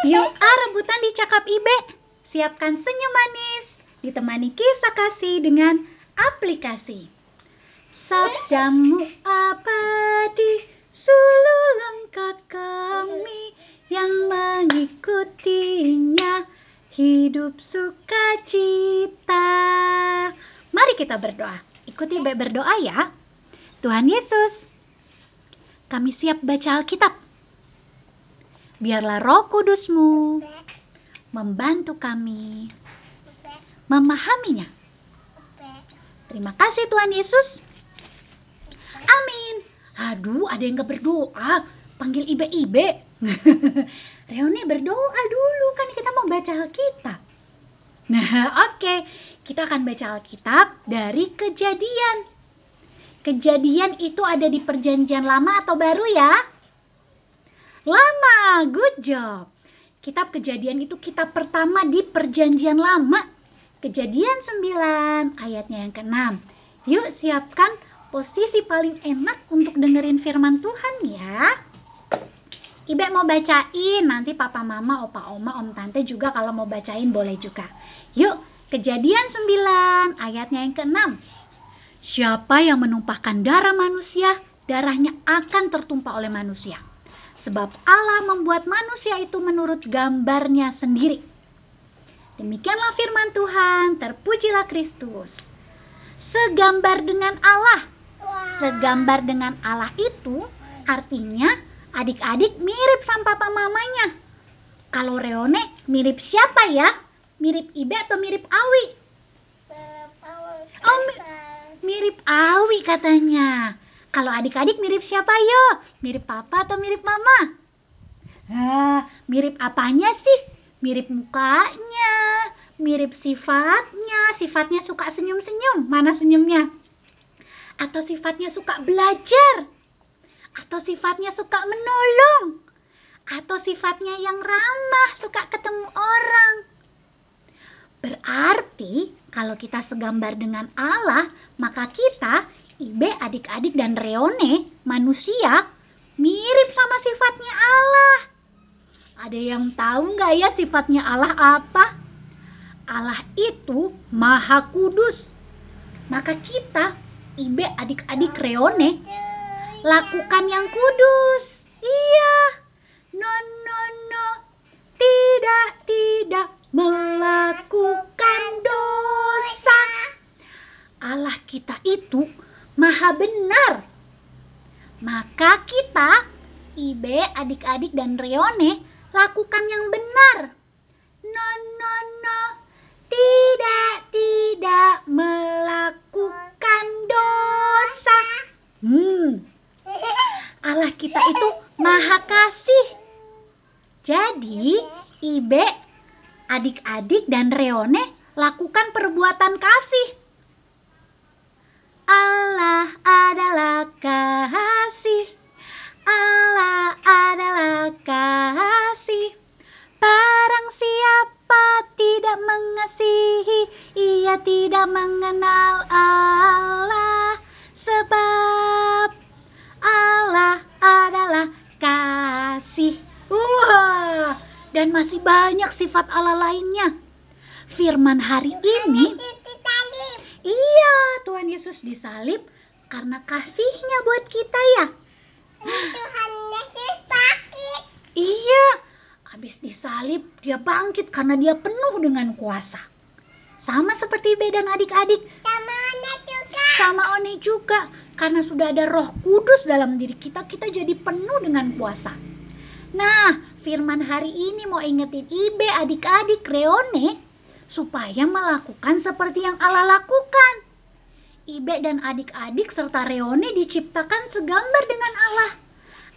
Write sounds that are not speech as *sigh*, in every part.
Yuk, ah rebutan di cakap Ibe. Siapkan senyum manis, ditemani kisah kasih dengan aplikasi. Sabdamu abadi, suluh lengkap kami yang mengikutinya hidup sukacita. Mari kita berdoa. Ikuti Ibe berdoa ya. Tuhan Yesus, kami siap baca Alkitab. Biarlah roh kudusmu membantu kami memahaminya. Terima kasih Tuhan Yesus. Amin. Aduh, ada yang gak berdoa. Panggil ibe-ibe. *laughs* Reone berdoa dulu, kan kita mau baca Alkitab. Nah, *laughs* oke. Okay. Kita akan baca Alkitab dari kejadian. Kejadian itu ada di perjanjian lama atau baru ya? Lama, good job. Kitab kejadian itu kitab pertama di perjanjian lama. Kejadian 9 ayatnya yang ke-6. Yuk siapkan posisi paling enak untuk dengerin firman Tuhan ya. Ibe mau bacain, nanti papa mama, opa oma, om tante juga kalau mau bacain boleh juga. Yuk, kejadian 9 ayatnya yang ke-6. Siapa yang menumpahkan darah manusia, darahnya akan tertumpah oleh manusia. Sebab Allah membuat manusia itu menurut gambarnya sendiri. Demikianlah firman Tuhan, terpujilah Kristus. Segambar dengan Allah. Segambar dengan Allah itu artinya adik-adik mirip sama papa mamanya. Kalau Reone mirip siapa ya? Mirip Ibe atau mirip Awi? Oh, mirip Awi katanya. Kalau adik-adik mirip siapa yo? Mirip papa atau mirip mama? Ah, mirip apanya sih? Mirip mukanya, mirip sifatnya. Sifatnya suka senyum-senyum. Mana senyumnya? Atau sifatnya suka belajar? Atau sifatnya suka menolong? Atau sifatnya yang ramah, suka ketemu orang? Berarti kalau kita segambar dengan Allah, maka kita, Ibe, adik-adik, dan Reone, manusia, mirip sama sifatnya Allah. Ada yang tahu nggak ya sifatnya Allah apa? Allah itu maha kudus. Maka kita, Ibe, adik-adik, Reone, lakukan yang kudus. Iya. No, no, no. Tidak, tidak melakukan dosa. Allah kita itu maha benar. Maka kita, Ibe, adik-adik, dan Reone, lakukan yang benar. No, no, no. Tidak, tidak melakukan dosa. Hmm. Allah kita itu maha kasih. Jadi, Ibe, adik-adik, dan Reone lakukan perbuatan kasih. Allah adalah kasih. Allah adalah kasih. Barang siapa tidak mengasihi, ia tidak mengenal Allah. Sebab Allah adalah kasih. Wah, dan masih banyak sifat Allah lainnya. Firman hari ini Iya, Tuhan Yesus disalib karena kasihnya buat kita ya. Tuhan Yesus sakit. Iya, habis disalib dia bangkit karena dia penuh dengan kuasa. Sama seperti Ibe dan adik-adik. Sama One juga. Sama One juga. Karena sudah ada roh kudus dalam diri kita, kita jadi penuh dengan kuasa. Nah, firman hari ini mau ingetin Ibe, adik-adik, Reone, supaya melakukan seperti yang Allah lakukan. Ibe dan adik-adik serta Reone diciptakan segambar dengan Allah.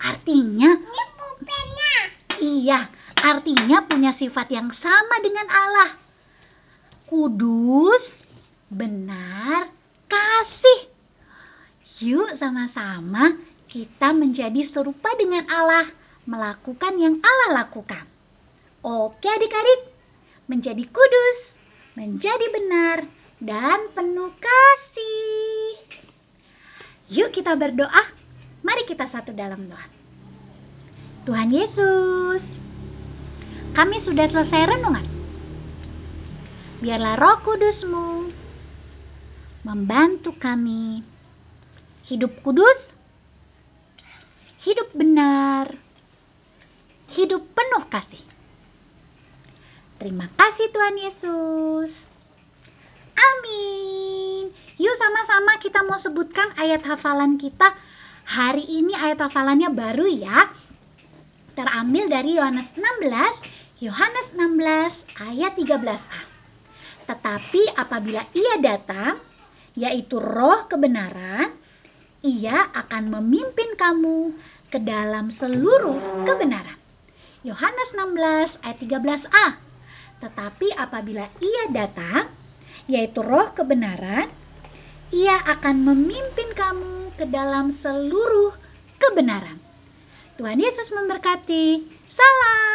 Artinya, iya, artinya punya sifat yang sama dengan Allah. Kudus, benar, kasih. Yuk sama-sama kita menjadi serupa dengan Allah, melakukan yang Allah lakukan. Oke adik-adik, menjadi kudus, menjadi benar, dan penuh kasih. Yuk kita berdoa. Mari kita satu dalam doa. Tuhan Yesus, kami sudah selesai renungan. Biarlah roh kudusmu membantu kami hidup kudus, hidup benar, hidup penuh kasih. Terima kasih Tuhan Yesus. Amin. Yuk sama-sama kita mau sebutkan ayat hafalan kita. Hari ini ayat hafalannya baru ya. Terambil dari Yohanes 16, Yohanes 16 ayat 13a. Tetapi apabila ia datang, yaitu roh kebenaran, ia akan memimpin kamu ke dalam seluruh kebenaran. Yohanes 16 ayat 13a. Tetapi apabila ia datang, yaitu roh kebenaran, ia akan memimpin kamu ke dalam seluruh kebenaran. Tuhan Yesus memberkati. Salam.